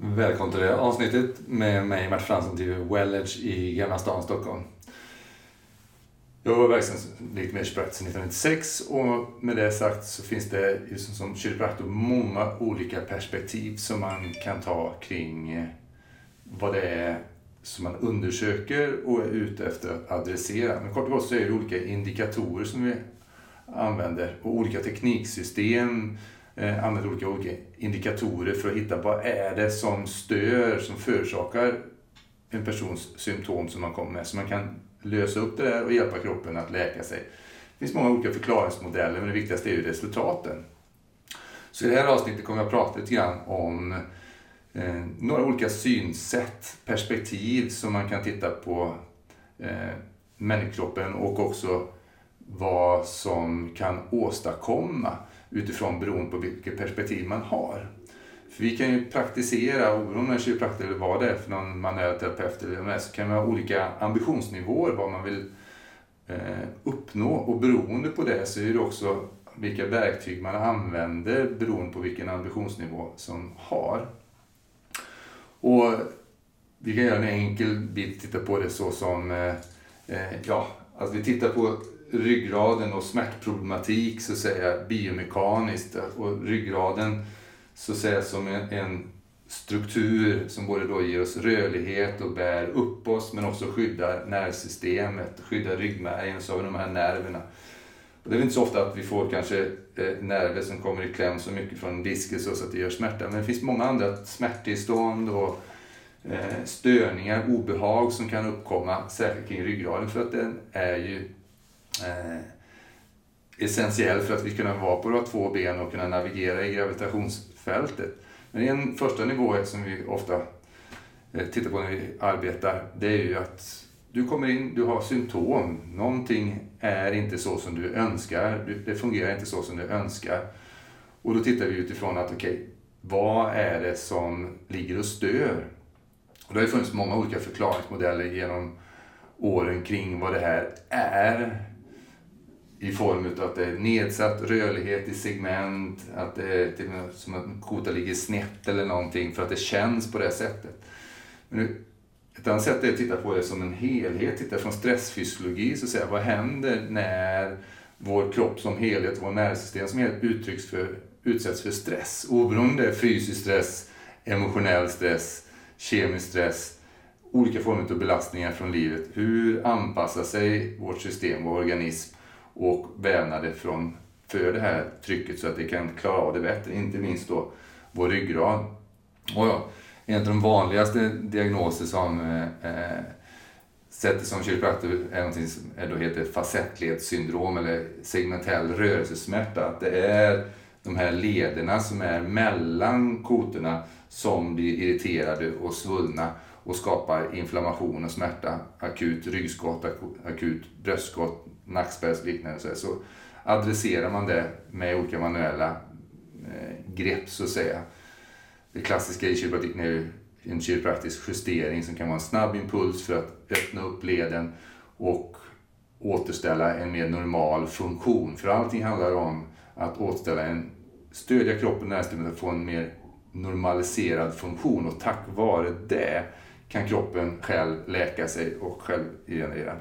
Välkommen till det här avsnittet med mig Mart Fransson till Wellage i Gamla stan, Stockholm. Jag var verksam lite mer kiropraktor sedan 1996 och med det sagt så finns det just som kiropraktor många olika perspektiv som man kan ta kring eh, vad det är som man undersöker och är ute efter att adressera. Men kort och gott så är det olika indikatorer som vi använder och olika tekniksystem eh, använder olika, olika indikatorer för att hitta vad är det som stör, som förorsakar en persons symptom som man kommer med. Så man kan lösa upp det där och hjälpa kroppen att läka sig. Det finns många olika förklaringsmodeller men det viktigaste är ju resultaten. Så i det här avsnittet kommer jag att prata lite grann om eh, några olika synsätt, perspektiv som man kan titta på eh, människokroppen och också vad som kan åstadkomma utifrån beroende på vilket perspektiv man har. För vi kan ju praktisera, oberoende om man är kiropraktor eller vad det är för någon manuell terapeut eller vad så kan vi ha olika ambitionsnivåer vad man vill eh, uppnå och beroende på det så är det också vilka verktyg man använder beroende på vilken ambitionsnivå som har. Och vi kan göra en enkel bit, titta på det så som, eh, eh ja, att vi tittar på ryggraden och smärtproblematik så att säga biomekaniskt. Och ryggraden så att säga som en, en struktur som både då ger oss rörlighet och bär upp oss men också skyddar nervsystemet, skyddar ryggmärgen, så har vi de här nerverna. Och det är inte så ofta att vi får kanske eh, nerver som kommer i kläm så mycket från disken så att det gör smärta. Men det finns många andra smärttillstånd och eh, störningar, obehag som kan uppkomma särskilt kring ryggraden för att den är ju eh, essentiell för att vi ska kunna vara på våra två ben och kunna navigera i gravitationsfältet. Men en första nivå som vi ofta eh, tittar på när vi arbetar, det är ju att du kommer in, du har symptom. Någonting är inte så som du önskar. Det fungerar inte så som du önskar. Och då tittar vi utifrån att okej, okay, vad är det som ligger och stör? Och det har ju funnits många olika förklaringsmodeller genom åren kring vad det här är i form av att det är nedsatt rörlighet i segment, att det är till som att kota ligger snett eller någonting för att det känns på det sättet. Men ett annat sätt är att titta på det som en helhet, titta från stressfysiologi, så att säga, vad händer när vår kropp som helhet, vår nervsystem som helhet uttrycks för, utsätts för stress. Oberoende fysisk stress, emotionell stress, kemisk stress, olika former av belastningar från livet. Hur anpassar sig vårt system, vår organism och vävnader från, för det här trycket så att det kan klara av det bättre. Inte minst då vår ryggrad. Och ja, en av de vanligaste diagnoser som eh, eh sätter som kiropraktor är någonting som då heter facettledssyndrom eller segmentell rörelsesmärta. Att det är de här lederna som är mellan kotorna som blir irriterade och svullna och skapar inflammation och smärta. Akut ryggskott, akut bröstskott, nackspärrsliknande. Så, så adresserar man det med olika manuella eh, grepp så att säga. Det klassiska i kiropraktiken är ju en kiropraktisk justering som kan vara en snabb impuls för att öppna upp leden och återställa en mer normal funktion. För allting handlar om att återställa en, stödja kroppen närsystemet att få en mer normaliserad funktion och tack vare det kan kroppen själv läka sig och själv generera.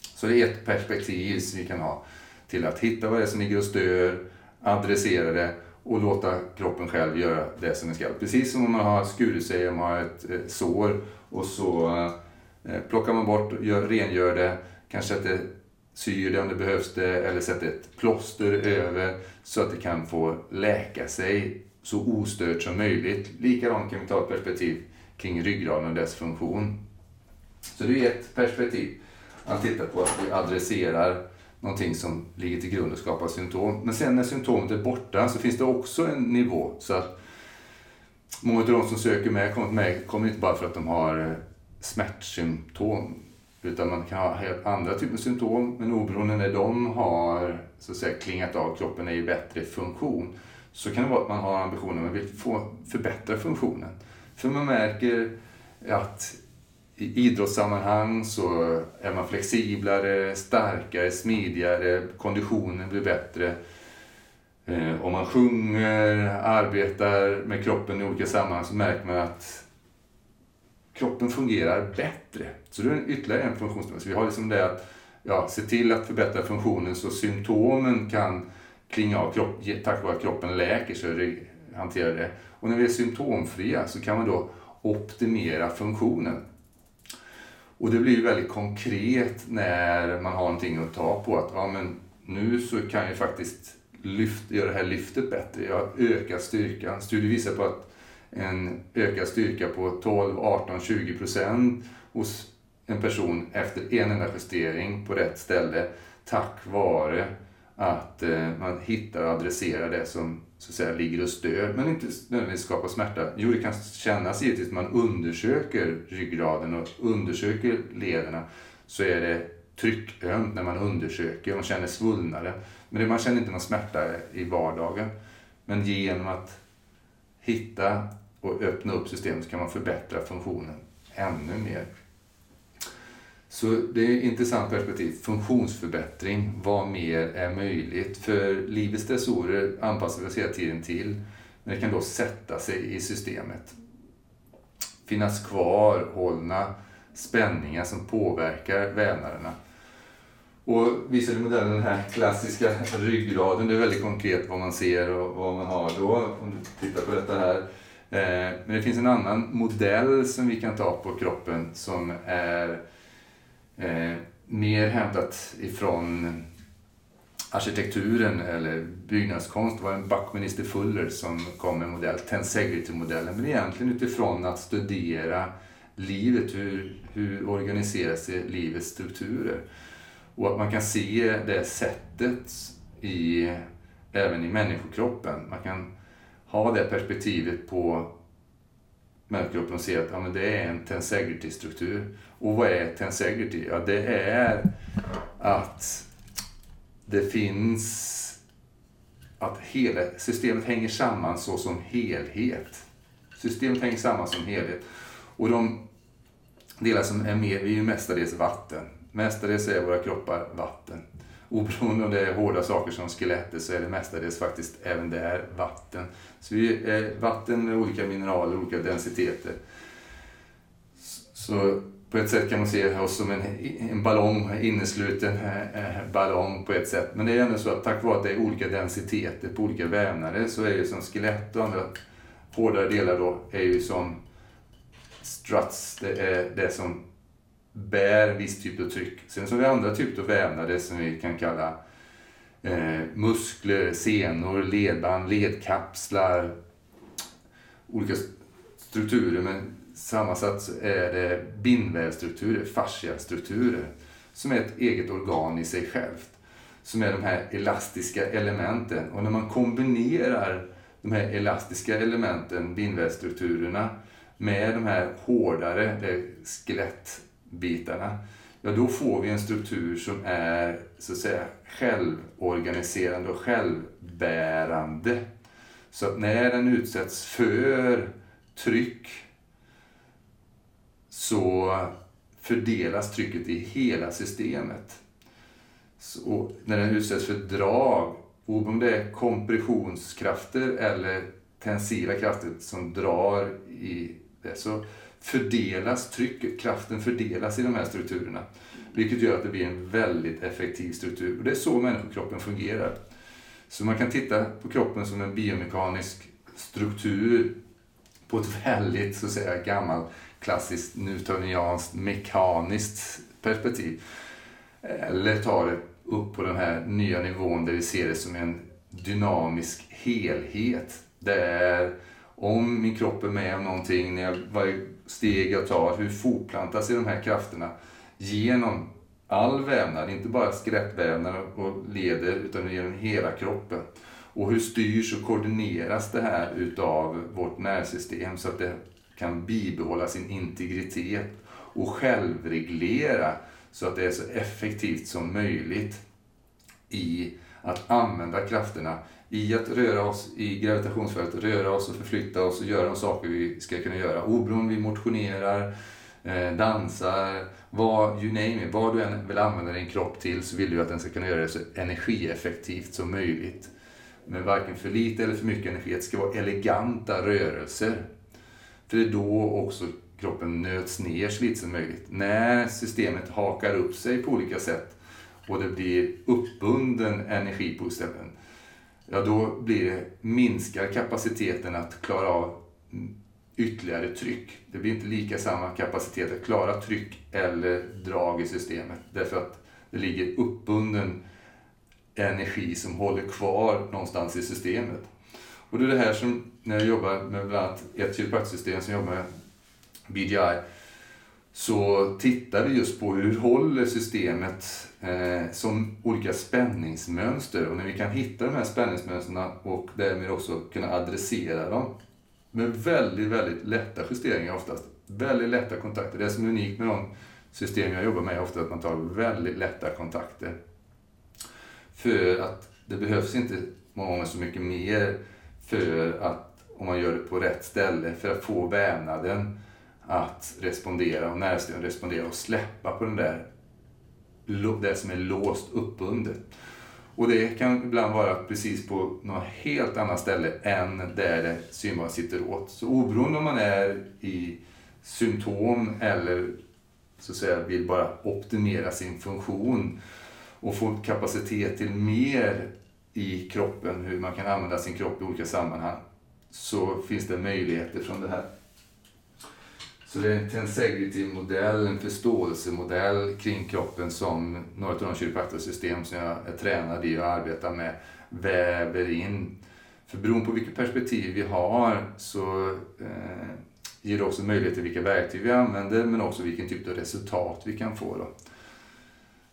Så det är ett perspektiv som vi kan ha till att hitta vad det är som ligger och stör, adressera det och låta kroppen själv göra det som den ska. Precis som om man har skurit sig, om man har ett, eh, sår och så eh, plockar man bort, gör, rengör det, kanske sätter syr det om det behövs det eller sätter ett plåster över så att det kan få läka sig så ostört som möjligt. Likadant kan vi ta ett perspektiv kring ryggraden och dess funktion. Så det är ett perspektiv att titta på att vi adresserar någonting som ligger till grund och skapar symptom. Men sen när symptomet är borta så finns det också en nivå. Så att många av de som söker med kommer med kommer inte bara för att de har eh, smärtsymptom. Utan man kan ha helt andra typer av symptom. Men oberoende när de har så att säga, klingat av, kroppen är i bättre funktion. Så kan det vara att man har ambitionen att man vill få förbättra funktionen. För man märker att i idrottssammanhang så är man flexiblare, starkare, smidigare, konditionen blir bättre. Eh, om man sjunger, arbetar med kroppen i olika sammanhang så märker man att kroppen fungerar bättre. Så det är ytterligare en funktionsnivå. Så vi har liksom det att ja, se till att förbättra funktionen så symptomen kan klinga av kropp, tack vare att kroppen läker sig hantera det. Och när vi är symptomfria så kan man då optimera funktionen. Och det blir ju väldigt konkret när man har någonting att ta på. Att ja, men nu så kan jag faktiskt lyft, göra det här lyftet bättre. Jag ökar styrkan. Studier visar på att en ökad styrka på 12, 18, 20 procent hos en person efter en enda justering på rätt ställe tack vare att eh, man hittar och adresserar det som så att säga ligger och stör men inte nödvändigtvis skapar smärta. Jo, det kan kännas givetvis när man undersöker ryggraden och undersöker lederna så är det tryckömt när man undersöker, man känner svullnaden. Men man känner inte någon smärta i vardagen. Men genom att hitta och öppna upp systemet så kan man förbättra funktionen ännu mer. Så det är ett intressant perspektiv. Funktionsförbättring. Vad mer är möjligt? För livets stressorer anpassar vi oss hela tiden till. Men det kan då sätta sig i systemet. Finnas kvar, hållna spänningar som påverkar vävnaderna. Och visade modellen den här klassiska ryggraden. Det är väldigt konkret vad man ser och vad man har då. Om du tittar på detta här. Eh, men det finns en annan modell som vi kan ta på kroppen som är eh, mer hämtat ifrån arkitekturen eller byggnadskonst. Det var en Buckminster Fuller som kom med modell, Tensegrity-modellen. Men egentligen utifrån att studera livet, hur, hur organiserar sig livets strukturer? Och att man kan se det sättet i, även i människokroppen. Man kan ha det perspektivet på människokroppen och se att ja, men det är en tensegrity-struktur. Och vad är tensegrity? Ja, det är att det finns att hela systemet hänger samman så som helhet. Systemet hänger samman som helhet. Och de delar som är med, vi är ju mestadels vatten. Mestadels är våra kroppar vatten. Oberoende om det är hårda saker som skelettet så är det mestadels faktiskt även där vatten. Så vi är vatten med olika mineraler, olika densiteter. Så på ett sätt kan man se oss som en, en ballong, innesluten eh, eh, ballong på ett sätt. Men det är ändå så att tack vare att det är olika densiteter på olika vävnader så är det som skelett och andra hårdare delar då är ju som struts, det är det som bär viss typ av tryck. Sen så har vi andra typer av vävnader som vi kan kalla eh, muskler, senor, ledband, ledkapslar, olika strukturer. Men sammansatt så är det bindvävsstrukturer, fasciastrukturer, som är ett eget organ i sig självt. Som är de här elastiska elementen. Och när man kombinerar de här elastiska elementen, bindvävsstrukturerna, med de här hårdare, det bitarna, ja då får vi en struktur som är så att säga självorganiserande och självbärande. Så att när den utsätts för tryck så fördelas trycket i hela systemet. Så när den utsätts för drag, om det är kompressionskrafter eller tensila krafter som drar i det, så fördelas trycket, kraften fördelas i de här strukturerna. Vilket gör att det blir en väldigt effektiv struktur. Och det är så människokroppen fungerar. Så man kan titta på kroppen som en biomekanisk struktur på ett väldigt så att säga, gammalt klassiskt newtonianskt mekaniskt perspektiv. Eller ta det upp på den här nya nivån där vi ser det som en dynamisk helhet. Där om min kropp är med om någonting, när jag, varje steg jag tar, hur fortplantas sig de här krafterna genom all vävnad, inte bara skelettvävnad och leder, utan genom hela kroppen. Och hur styrs och koordineras det här utav vårt nervsystem så att det kan bibehålla sin integritet och självreglera så att det är så effektivt som möjligt i att använda krafterna i att röra oss i gravitationsfältet, röra oss och förflytta oss och göra de saker vi ska kunna göra. Oberoende vi motionerar, eh, dansar, vad, you name it, vad du än vill använda din kropp till så vill du att den ska kunna göra det så energieffektivt som möjligt. med varken för lite eller för mycket energi. Det ska vara eleganta rörelser. För det är då också kroppen nöts ner så lite som möjligt. När systemet hakar upp sig på olika sätt och det blir uppbunden energi på ställen, ja då blir det, minskar kapaciteten att klara av ytterligare tryck. Det blir inte lika samma kapacitet att klara tryck eller drag i systemet därför att det ligger uppbunden energi som håller kvar någonstans i systemet. Och det är det här som, när jag jobbar med bland annat ett kiropraktorsystem som jobbar med BGI, så tittar vi just på hur håller systemet eh, som olika spänningsmönster och när vi kan hitta de här spänningsmönstren och därmed också kunna adressera dem med väldigt, väldigt lätta justeringar oftast. Väldigt lätta kontakter. Det som är unikt med de system jag jobbar med är ofta att man tar väldigt lätta kontakter. För att det behövs inte många gånger så mycket mer för att, om man gör det på rätt ställe, för att få vävnaden att respondera och närstående respondera och släppa på den där, det som är låst uppbundet. Och det kan ibland vara precis på något helt annat ställe än där det synbara sitter åt. Så oberoende om man är i symptom eller så att säga vill bara optimera sin funktion och få kapacitet till mer i kroppen, hur man kan använda sin kropp i olika sammanhang, så finns det möjligheter från det här. Så det är en tensegrity-modell, en förståelsemodell kring kroppen som några av de kiropraktorsystem som jag är tränad i och arbetar med väver in. För beroende på vilket perspektiv vi har så eh, ger det också möjlighet till vilka verktyg vi använder men också vilken typ av resultat vi kan få. Då.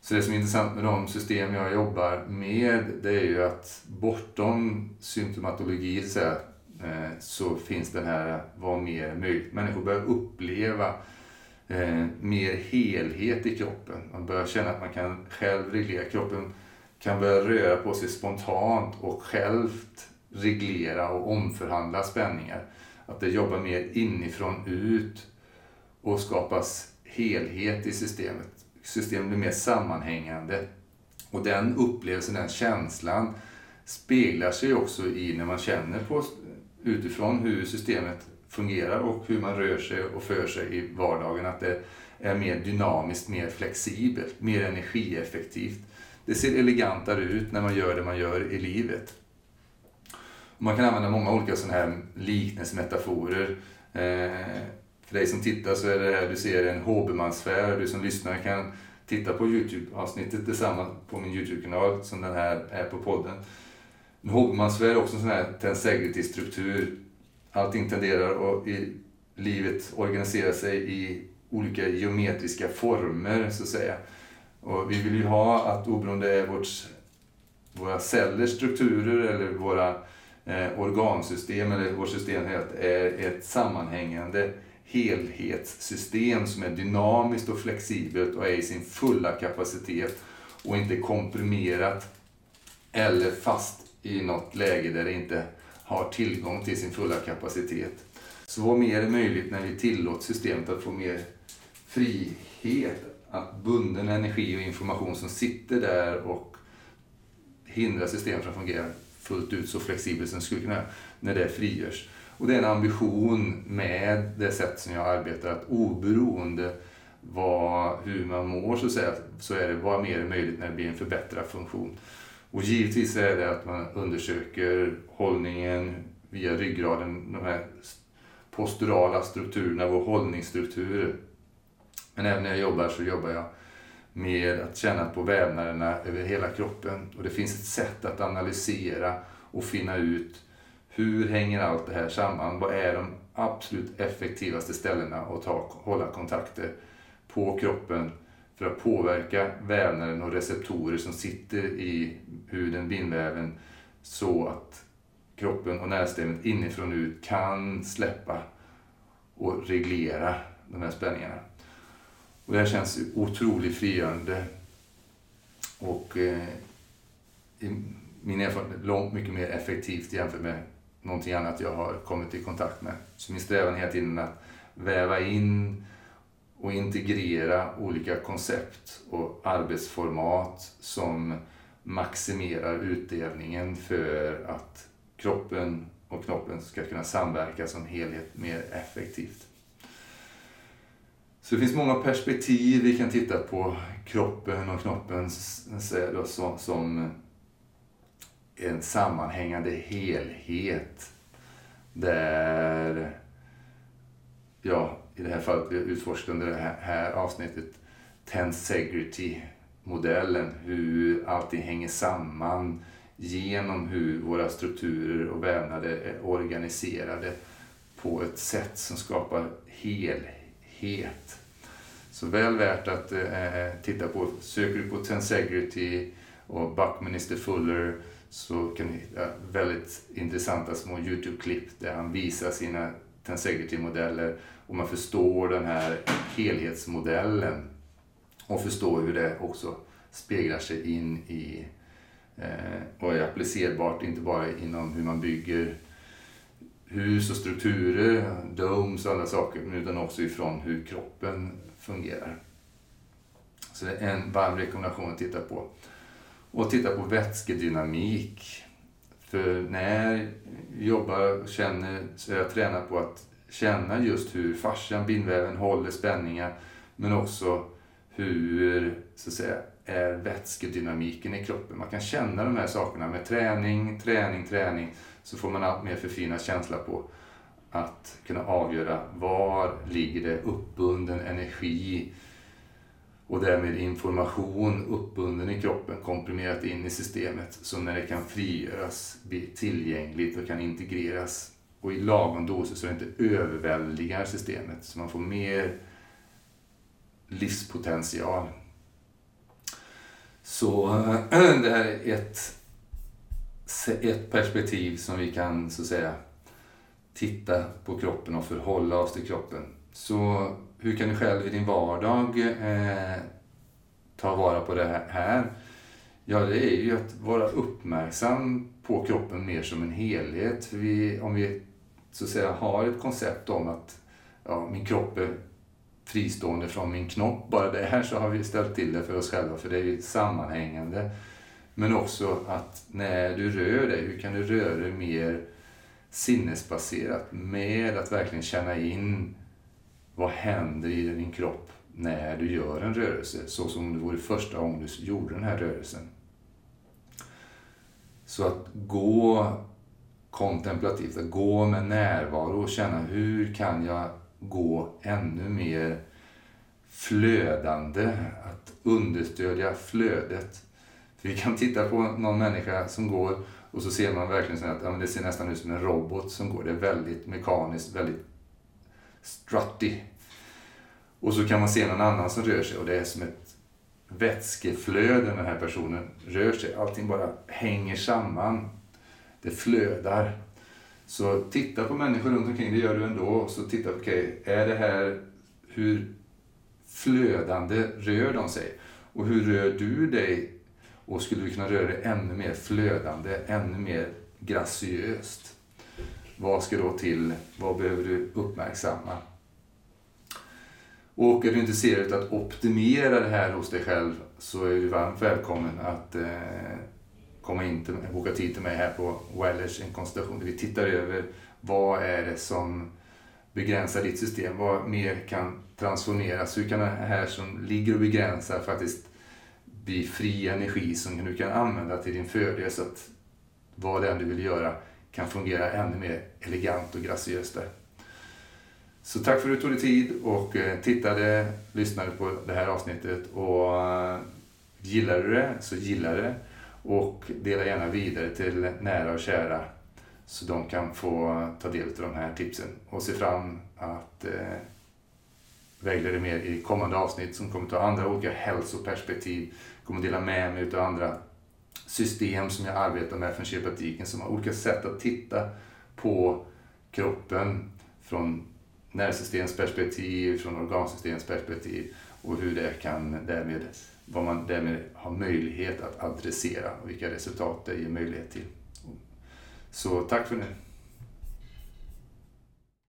Så det som är intressant med de system jag jobbar med det är ju att bortom symptomatologi så, här, Eh, så finns den här vad mer möjligt. Människor börjar uppleva eh, mer helhet i kroppen. Man börjar känna att man kan själv reglera kroppen, kan börja röra på sig spontant och självt reglera och omförhandla spänningar. Att det jobbar mer inifrån ut och skapas helhet i systemet. Systemet blir mer sammanhängande. Och den upplevelsen, den känslan speglar sig också i när man känner på utifrån hur systemet fungerar och hur man rör sig och för sig i vardagen. Att det är mer dynamiskt, mer flexibelt, mer energieffektivt. Det ser elegantare ut när man gör det man gör i livet. Man kan använda många olika sådana här liknelsemetaforer. Eh, för dig som tittar så är det här, du ser en Håbemansfär. Du som lyssnar kan titta på Youtube-avsnittet, detsamma på min Youtube-kanal som den här är på podden. En är också en sån här tensegrity-struktur. Allting tenderar att i livet organisera sig i olika geometriska former, så att säga. Och vi vill ju ha att oberoende är vårt, våra cellers strukturer eller våra eh, organsystem eller vårt system är ett sammanhängande helhetssystem som är dynamiskt och flexibelt och är i sin fulla kapacitet och inte komprimerat eller fast i något läge där det inte har tillgång till sin fulla kapacitet. Så vad mer är möjligt när vi tillåter systemet att få mer frihet, att bunden energi och information som sitter där och hindrar systemet från att fungera fullt ut så flexibelt som det skulle kunna göra, när det frigörs. Och det är en ambition med det sätt som jag arbetar, att oberoende vad, hur man mår så, att säga, så är det vad mer är möjligt när det blir en förbättrad funktion. Och givetvis är det att man undersöker hållningen via ryggraden, de här posturala strukturerna, vår hållningsstrukturer. Men även när jag jobbar så jobbar jag med att känna på vävnaderna över hela kroppen. Och det finns ett sätt att analysera och finna ut hur hänger allt det här samman? Vad är de absolut effektivaste ställena att ta, hålla kontakter på kroppen för att påverka vävnaden och receptorer som sitter i huden, bindväven, så att kroppen och nervsystemet inifrån och ut kan släppa och reglera de här spänningarna. Och det här känns otroligt frigörande. Och eh, min erfarenhet långt mycket mer effektivt jämfört med någonting annat jag har kommit i kontakt med. Så min strävan hela tiden är att väva in och integrera olika koncept och arbetsformat som maximerar utdelningen för att kroppen och knoppen ska kunna samverka som helhet mer effektivt. Så det finns många perspektiv vi kan titta på kroppen och knoppen eh, som en sammanhängande helhet. Där, ja, i det här fallet vi under det här, avsnittet tensegrity-modellen, hur allting hänger samman genom hur våra strukturer och vävnader är organiserade på ett sätt som skapar helhet. Så väl värt att eh, titta på. Söker du på Tensegrity och Buckminister Fuller så kan du hitta väldigt intressanta små YouTube-klipp där han visar sina Tensegrity-modeller och man förstår den här helhetsmodellen och förstår hur det också speglar sig in i eh, och är applicerbart inte bara inom hur man bygger hus och strukturer, domes och alla saker, utan också ifrån hur kroppen fungerar. Så det är en varm rekommendation att titta på. Och titta på vätskedynamik. För när jag jobbar och känner så är jag tränad på att känna just hur fascian, bindväven, håller spänningar. Men också hur, så att säga, är vätskedynamiken i kroppen. Man kan känna de här sakerna med träning, träning, träning. Så får man allt mer förfinad känsla på att kunna avgöra var ligger det uppbunden energi och därmed information uppbunden i kroppen komprimerat in i systemet så när det kan frigöras blir tillgängligt och kan integreras och i lagom doser så det inte överväldigar systemet så man får mer livspotential. Så det här är ett, ett perspektiv som vi kan så att säga titta på kroppen och förhålla oss till kroppen. Så hur kan du själv i din vardag eh, ta vara på det här? Ja, det är ju att vara uppmärksam på kroppen mer som en helhet. För vi, om vi så att säga har ett koncept om att ja, min kropp är fristående från min knopp. Bara det här så har vi ställt till det för oss själva, för det är ju sammanhängande. Men också att när du rör dig, hur kan du röra dig mer sinnesbaserat med att verkligen känna in vad händer i din kropp när du gör en rörelse, så som det vore första gången du gjorde den här rörelsen. Så att gå kontemplativt, att gå med närvaro och känna hur kan jag gå ännu mer flödande, att understödja flödet. För vi kan titta på någon människa som går och så ser man verkligen så att ja, det ser nästan ut som en robot som går. Det är väldigt mekaniskt, väldigt strutty. Och så kan man se någon annan som rör sig och det är som ett vätskeflöde när den här personen rör sig. Allting bara hänger samman. Det flödar. Så titta på människor runt omkring, det gör du ändå. Så titta, okej, okay, är det här, hur flödande rör de sig? Och hur rör du dig? Och skulle du kunna röra dig ännu mer flödande, ännu mer graciöst? Vad ska då till? Vad behöver du uppmärksamma? Och är du intresserad av att optimera det här hos dig själv så är du varmt välkommen att eh, komma in till boka tid till mig här på Wellers, en konsultation där vi tittar över vad är det som begränsar ditt system? Vad mer kan transformeras? Hur kan det här som ligger och begränsar faktiskt bli fri energi som du kan använda till din fördel så att vad det än du vill göra kan fungera ännu mer elegant och graciöst där. Så tack för att du tog dig tid och eh, tittade, lyssnade på det här avsnittet och eh, gillar gillade du det så gilla det och dela gärna vidare till nära och kära så de kan få ta del av de här tipsen. Och se fram att eh, vägleda mer i kommande avsnitt som kommer ta andra olika hälsoperspektiv, kommer dela med mig av andra system som jag arbetar med från kiropraktiken som har olika sätt att titta på kroppen från nervsystemsperspektiv, från organsystemsperspektiv och hur det kan därmed, vad man därmed har möjlighet att adressera och vilka resultat det ger möjlighet till. Så tack för nu.